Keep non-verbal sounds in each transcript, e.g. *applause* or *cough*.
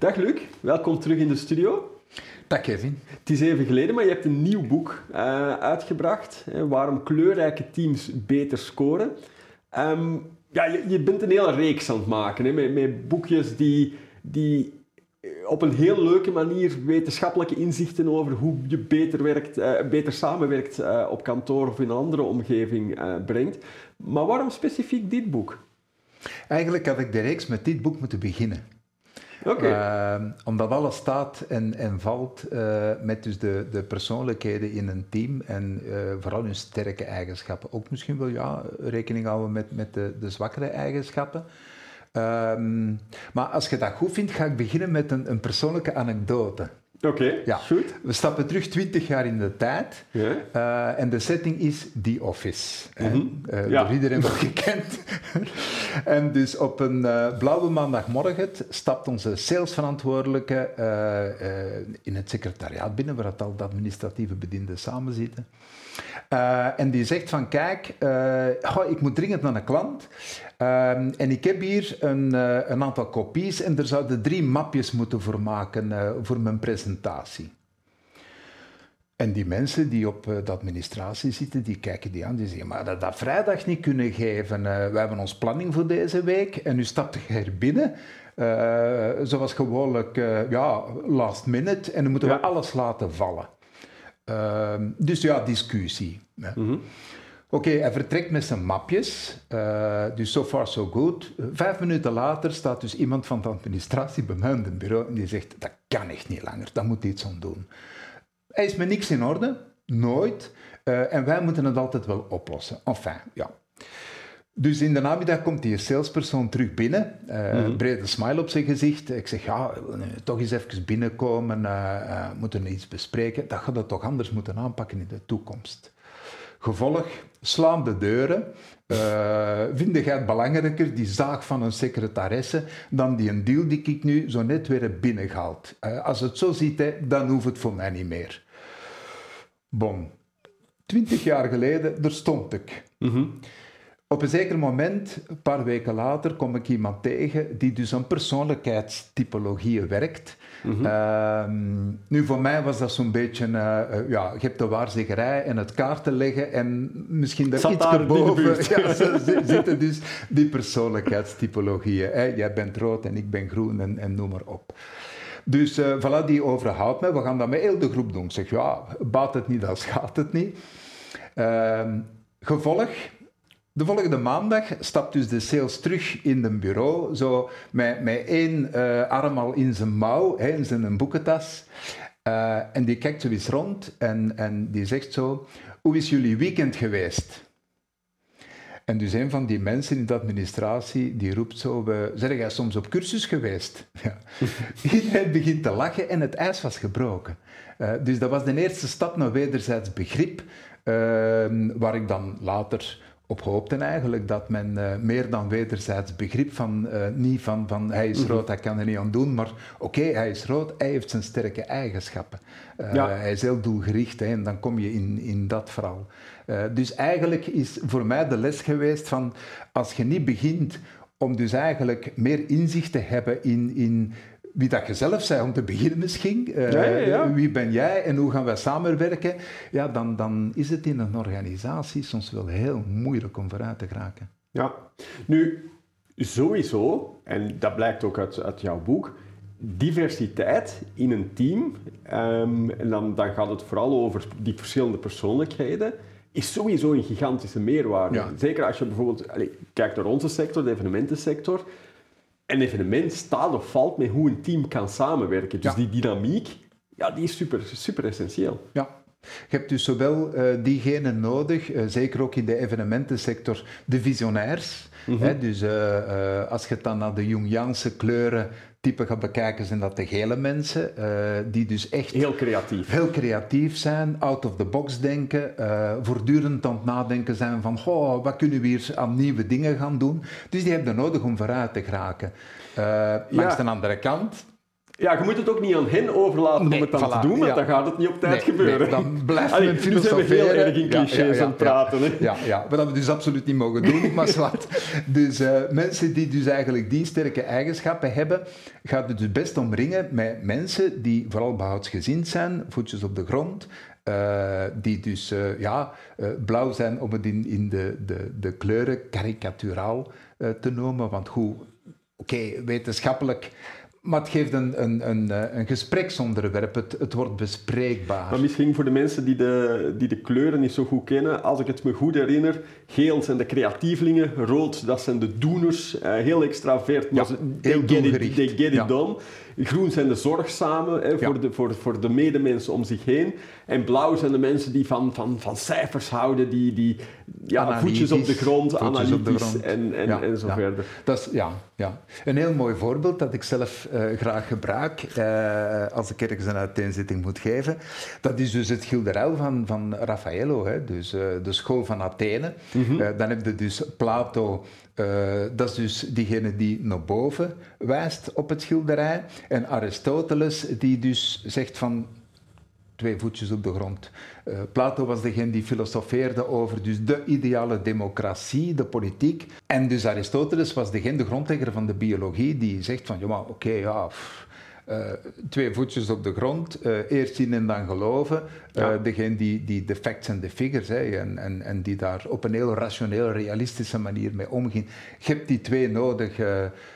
Dag Luc, welkom terug in de studio. Dag Kevin. Het is even geleden, maar je hebt een nieuw boek uh, uitgebracht. Hè, waarom kleurrijke teams beter scoren. Um, ja, je, je, bent een hele reeks aan het maken hè, met, met boekjes die, die op een heel leuke manier wetenschappelijke inzichten over hoe je beter, werkt, uh, beter samenwerkt uh, op kantoor of in een andere omgeving uh, brengt. Maar waarom specifiek dit boek? Eigenlijk had ik de reeks met dit boek moeten beginnen. Uh, omdat alles staat en, en valt uh, met dus de, de persoonlijkheden in een team en uh, vooral hun sterke eigenschappen. Ook misschien wel ja, rekening houden met, met de, de zwakkere eigenschappen. Um, maar als je dat goed vindt, ga ik beginnen met een, een persoonlijke anekdote. Oké, okay, ja. goed. We stappen terug 20 jaar in de tijd. Uh, en de setting is The Office. Mm -hmm. uh, ja. Door iedereen wel *laughs* gekend. en dus op een uh, blauwe maandagmorgen stapt onze salesverantwoordelijke in het secretariaat binnen, waar het al de administratieve bedienden samen zitten. En die zegt van, kijk, ik moet dringend naar een klant. En ik heb hier een, een, aantal kopies en er zouden drie mapjes moeten voor maken voor mijn presentatie. En die mensen die op de administratie zitten, die kijken die aan, die zeggen, maar dat dat vrijdag niet kunnen geven. we hebben ons planning voor deze week en nu stapt je er binnen. zoals gewoonlijk, ja, last minute. En dan moeten Ja. we alles laten vallen. Uh, dus ja, discussie. Mhm. Oké, okay, hij vertrekt met zijn mapjes. Uh, dus so far so good. Vijf minuten later staat dus iemand van de administratie bij mij in het bureau en die zegt, dat kan echt niet langer, daar moet iets aan doen. Hij is met niks in orde, nooit. Uh, en wij moeten het altijd wel oplossen. Enfin, ja. Dus in de namiddag komt die salespersoon terug binnen, uh, brede smile op zijn gezicht. Ik zeg, ja, toch eens even binnenkomen, moeten iets bespreken. Dat gaat het toch anders moeten aanpakken in de toekomst. Gevolg, slaan de deuren. Uh, jij het belangrijker, die zaak van een secretaresse, dan die een deal die ik nu zo net weer heb binnengehaald? Uh, als het zo ziet, dan hoeft het voor mij niet meer. Bon. Twintig jaar geleden, daar stond ik. -hmm. Op een zeker moment, een paar weken later, kom ik iemand tegen die dus aan persoonlijkheidstypologieën werkt. Mhm. Mm -hmm. uh, nu, voor mij was dat zo'n beetje, uh, ja, je hebt de waarzeggerij en het kaarten leggen en misschien daar iets boven *laughs* ja, zitten dus die persoonlijkheidstypologieën. Hè? Jij bent rood en ik ben groen en, en noem maar op. Dus uh, voilà, die overhoudt me. We gaan dat met heel de groep doen. Ik zeg, ja, baat het niet, dan schaadt het niet. Uh, gevolg, de volgende maandag stapt dus de sales terug in het bureau, zo met, met één uh, arm al in zijn mouw, hè, in zijn boekentas. Uh, en die kijkt zo eens rond en, en die zegt zo, hoe is jullie weekend geweest? En dus een van die mensen in de administratie, die roept zo, uh, zeg jij soms op cursus geweest? *laughs* Ja. Iedereen begint te lachen en het ijs was gebroken. Uh, dus dat was de eerste stap naar wederzijds begrip, uh, waar ik dan later op hoopte eigenlijk dat men uh, meer dan wederzijds begrip van, uh, niet van, van hij is rood, hij kan er niet aan doen, maar oké, okay, hij is rood, hij heeft zijn sterke eigenschappen. Uh, Ja. Hij is heel doelgericht hè, en dan kom je in, in dat verhaal. Dus eigenlijk is voor mij de les geweest van als je niet begint om dus eigenlijk meer inzicht te hebben in, in wie dat je zelf bent, om te beginnen misschien. Uh, Ja, ja, ja. Wie ben jij en hoe gaan wij samenwerken? Ja, dan, dan is het in een organisatie soms wel heel moeilijk om vooruit te geraken. Ja, nu sowieso, en dat blijkt ook uit, uit jouw boek, diversiteit in een team, um, en dan, dan gaat het vooral over die verschillende persoonlijkheden, is sowieso een gigantische meerwaarde. Zeker als je bijvoorbeeld allez, kijkt naar onze sector, de evenementensector. Een evenement staat of valt met hoe een team kan samenwerken. Dus Ja. die dynamiek, ja, die is super, super essentieel. Ja. Je hebt dus zowel uh, diegenen nodig, uh, zeker ook in de evenementensector, de visionairs. Mhm. Hè, dus uh, als je het dan naar de Jungiaanse kleuren type gaat bekijken, zijn dat de gele mensen, die dus echt Heel creatief. heel creatief zijn, out of the box denken, voortdurend aan het nadenken zijn van, oh, wat kunnen we hier aan nieuwe dingen gaan doen. Dus die hebben nodig om vooruit te geraken. langs Ja. de andere kant, Ja, je moet het ook niet aan hen overlaten om het dan te doen, want dan gaat het niet op tijd gebeuren. dan blijft men filosoferen. Nu zijn we heel erg in clichés aan het praten. Hè? Ja, ja, wat we dus absoluut niet mogen doen, *laughs* maar zwart. Dus uh, mensen die dus eigenlijk die sterke eigenschappen hebben, gaat het dus best omringen met mensen die vooral behoudsgezind zijn, voetjes op de grond, uh, die dus uh, ja, blauw zijn om het in, in de, de, de kleuren karikaturaal te noemen. Want hoe, oké, wetenschappelijk maar het geeft een, een, een, eh, een gespreksonderwerp, het, het wordt bespreekbaar. Maar misschien voor de mensen die de, die de kleuren niet zo goed kennen, als ik het me goed herinner, geel zijn de creatievelingen, rood dat zijn de doeners, uh, heel extravert, ja, heel they, get it, they get it done. Groen zijn de zorgzamen hè, voor, de, voor, voor de medemensen om zich heen. En blauw zijn de mensen die van, van, van cijfers houden, die, die ja, voetjes op de grond, analytisch en, en, en zo verder. Dat is, ja, ja. Een heel mooi voorbeeld dat ik zelf uh, graag gebruik uh, als ik ergens een uiteenzetting moet geven. Dat is dus het Gilderel van, van Raffaello, hè, dus uh, de school van Athene. Mm -hmm. dan heb je dus Plato uh, dat is dus diegene die naar boven wijst op het schilderij. En Aristoteles die dus zegt van twee voetjes op de grond. Uh, Plato was degene die filosofeerde over dus de ideale democratie, de politiek. En dus Aristoteles was degene, de grondlegger van de biologie, die zegt van, ja oké, ja... uh, twee voetjes op de grond, uh, eerst zien en dan geloven. Uh, ja. Degene die, die de facts en de figures, hè, en, en, en die daar op een heel rationeel, realistische manier mee omgaan. Je hebt die twee nodig.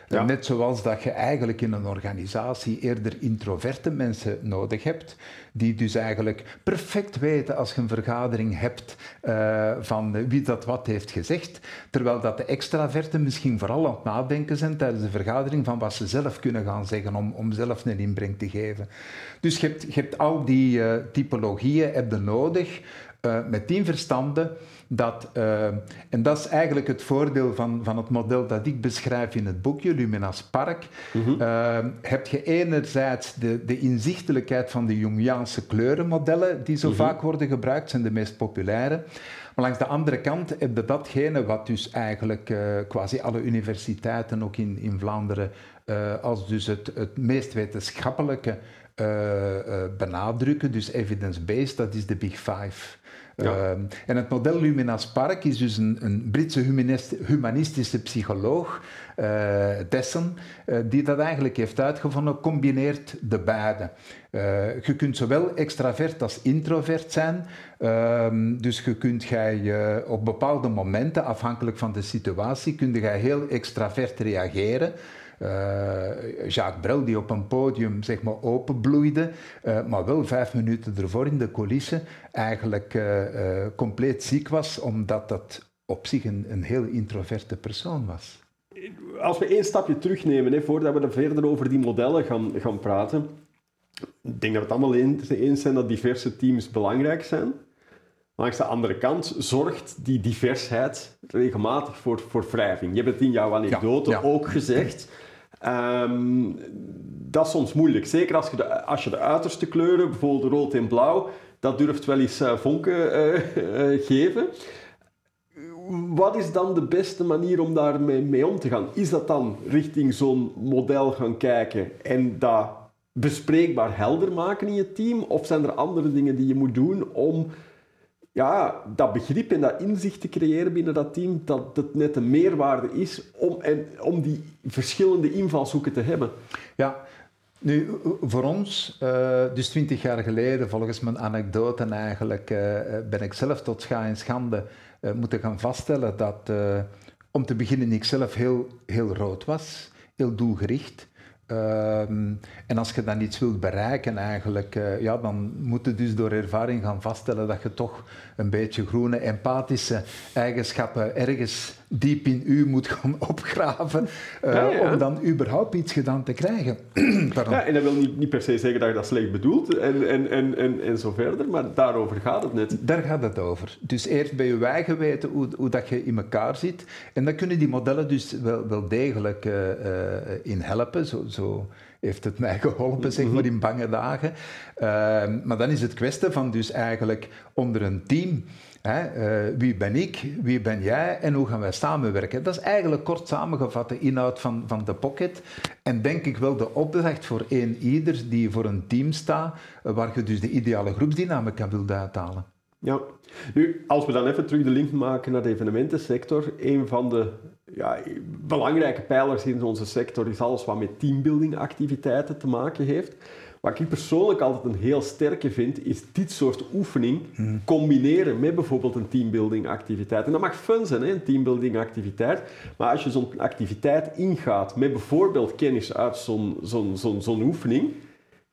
Ja. Net zoals dat je eigenlijk in een organisatie eerder introverte mensen nodig hebt, die dus eigenlijk perfect weten als je een vergadering hebt uh, van wie dat wat heeft gezegd, terwijl dat de extraverten misschien vooral aan het nadenken zijn tijdens de vergadering van wat ze zelf kunnen gaan zeggen om, om zelf een inbreng te geven. Dus je hebt, je hebt al die uh, typologieën heb nodig uh, met tien verstanden dat, uh, en dat is eigenlijk het voordeel van, van het model dat ik beschrijf in het boekje, Luminas Park. Mm -hmm. uh, heb je enerzijds de, de inzichtelijkheid van de Jungiaanse kleurenmodellen, die zo mm -hmm. vaak worden gebruikt, zijn de meest populaire. Maar langs de andere kant heb je datgene wat dus eigenlijk uh, quasi alle universiteiten, ook in, in Vlaanderen, als dus het, het meest wetenschappelijke benadrukken, dus evidence-based, dat is de Big Five. Ja. Uh, en het model Luminas Park is dus een, een Britse humanist, humanistische psycholoog, uh, Dessen, uh, die dat eigenlijk heeft uitgevonden, combineert de beide. Uh, je kunt zowel extravert als introvert zijn. Ehm, dus je kunt gij, op bepaalde momenten, afhankelijk van de situatie, kun je heel extravert reageren. Uh, Jacques Brel, die op een podium zeg maar openbloeide, uh, maar wel vijf minuten ervoor in de coulissen eigenlijk uh, compleet ziek was, omdat dat op zich een, een heel introverte persoon was. Als we één stapje terugnemen, hè, voordat we er verder over die modellen gaan, gaan praten, ik denk dat we het allemaal eens zijn dat diverse teams belangrijk zijn. Langs de andere kant zorgt die diversheid regelmatig voor, voor wrijving. Je hebt het in jouw anekdote ja, ja. ook gezegd. Um, dat is soms moeilijk. Zeker als je, de, als je de uiterste kleuren, bijvoorbeeld rood en blauw, dat durft wel eens uh, vonken uh, uh, geven. Wat is dan de beste manier om daarmee mee om te gaan? Is dat dan richting zo'n model gaan kijken en dat bespreekbaar helder maken in je team? Of zijn er andere dingen die je moet doen om ja, dat begrip en dat inzicht te creëren binnen dat team, dat het net een meerwaarde is om, en, om die verschillende invalshoeken te hebben. Ja, nu, voor ons, uh, dus twintig jaar geleden, volgens mijn anekdote eigenlijk, uh, ben ik zelf tot scha en schande moeten gaan vaststellen dat, om te beginnen, ik zelf heel, heel rood was, heel doelgericht. Um, en als je dan iets wilt bereiken eigenlijk, uh, ja, dan moet je dus door ervaring gaan vaststellen dat je toch een beetje groene, empathische eigenschappen ergens diep in u moet gaan *laughs* opgraven uh, ja, ja. om dan überhaupt iets gedaan te krijgen. *clears throat* ja, en dat wil niet, niet per se zeggen dat je dat slecht bedoelt en, en, en, en, en zo verder, maar daarover gaat het net. Daar gaat het over. Dus eerst bij je eigen weten hoe, hoe dat je in elkaar zit en dan kunnen die modellen dus wel, wel degelijk uh, in helpen, zo, zo heeft het mij *laughs* geholpen, zeg maar, in bange dagen. Ehm, maar dan is het kwestie van dus eigenlijk onder een team... Hè, eh, wie ben ik, wie ben jij en hoe gaan wij samenwerken? Dat is eigenlijk kort samengevat de inhoud van, van de Pocket. En denk ik wel de opdracht voor één ieder die voor een team staat, eh, waar je dus de ideale groepsdynamica wilt uithalen. Ja, nu als we dan even terug de link maken naar de evenementensector, een van de ja, belangrijke pijlers in onze sector is alles wat met teambuilding activiteiten te maken heeft. Wat ik persoonlijk altijd een heel sterke vind, is dit soort oefening hmm. combineren met bijvoorbeeld een teambuilding activiteit. En dat mag fun zijn, hè, een teambuilding activiteit. Maar als je zo'n activiteit ingaat met bijvoorbeeld kennis uit zo'n zo'n zo'n zo'n oefening,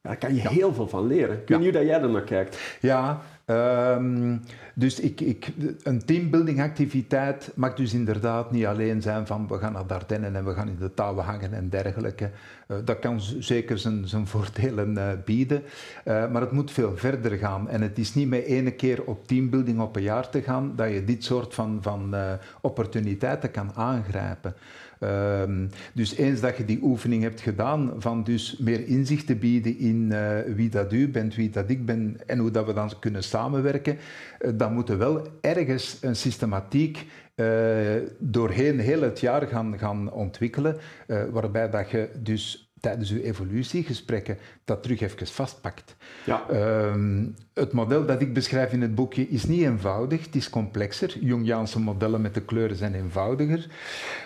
daar kan je heel veel van leren. Ik weet niet hoe dat jij er naar kijkt. Ja, Um, dus ik, ik, een teambuilding activiteit mag dus inderdaad niet alleen zijn van we gaan naar Dardennen en we gaan in de touwen hangen en dergelijke. Uh, dat kan zeker zijn, zijn voordelen uh, bieden, uh, maar het moet veel verder gaan. En het is niet met ene keer op teambuilding op een jaar te gaan dat je dit soort van, van opportuniteiten kan aangrijpen. Um, dus eens dat je die oefening hebt gedaan van dus meer inzicht te bieden in uh, wie dat u bent, wie dat ik ben en hoe dat we dan kunnen samenwerken, uh, dan moeten we wel ergens een systematiek uh, doorheen heel het jaar gaan, gaan ontwikkelen, waarbij dat je dus tijdens uw evolutiegesprekken dat terug even vastpakt. Ja. Ehm, het model dat ik beschrijf in het boekje is niet eenvoudig, het is complexer. Jungiaanse modellen met de kleuren zijn eenvoudiger,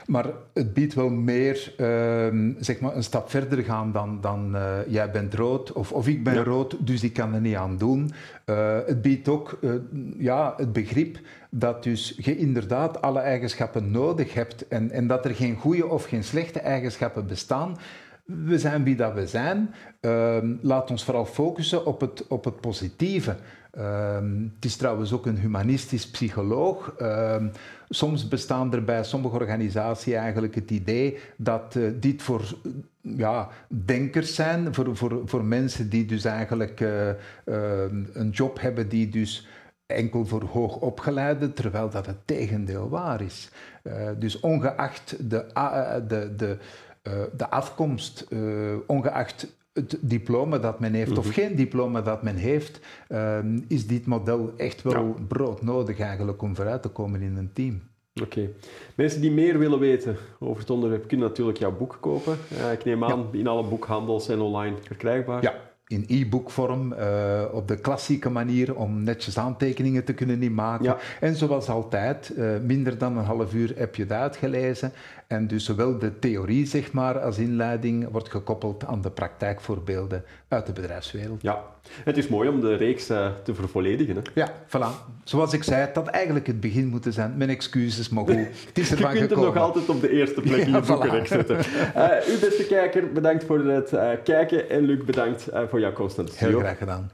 maar het biedt wel meer, ehm, zeg maar, een stap verder gaan dan, dan uh, jij bent rood of, of ik ben rood, dus ik kan er niet aan doen. Uh, het biedt ook uh, ja, het begrip dat dus je inderdaad alle eigenschappen nodig hebt en, en dat er geen goede of geen slechte eigenschappen bestaan, we zijn wie dat we zijn. Uh, laat ons vooral focussen op het, op het positieve. Uh, het is trouwens ook een humanistisch psycholoog. Uh, soms bestaan er bij sommige organisaties eigenlijk het idee dat uh, dit voor ja, denkers zijn, voor, voor, voor mensen die dus eigenlijk eh, ehm, een job hebben die dus enkel voor hoogopgeleiden, terwijl dat het tegendeel waar is. Dus ongeacht de, de, de, de afkomst, uh, ongeacht het diploma dat men heeft of mhm. geen diploma dat men heeft, uh, is dit model echt wel ja. broodnodig eigenlijk om vooruit te komen in een team. Oké. Okay. Mensen die meer willen weten over het onderwerp kunnen natuurlijk jouw boek kopen. ik neem aan, ja. in alle boekhandels en online verkrijgbaar. Ja, in e-bookvorm, uh, op de klassieke manier om netjes aantekeningen te kunnen maken. Ja. En zoals altijd, uh, minder dan een half uur heb je het uitgelezen. En dus zowel de theorie zeg maar, als inleiding wordt gekoppeld aan de praktijkvoorbeelden uit de bedrijfswereld. Ja, het is mooi om de reeks uh, te vervolledigen. Hè? Ja, voilà. Zoals ik zei, dat eigenlijk het begin moeten zijn. Mijn excuses, maar goed, het is *laughs* ervan Je kunt gekomen. hem nog altijd op de eerste plek in je ja, boekenreek voilà. zetten. Uh, u beste kijker, bedankt voor het uh, kijken. En Luc, bedankt voor jouw constante Heel graag gedaan.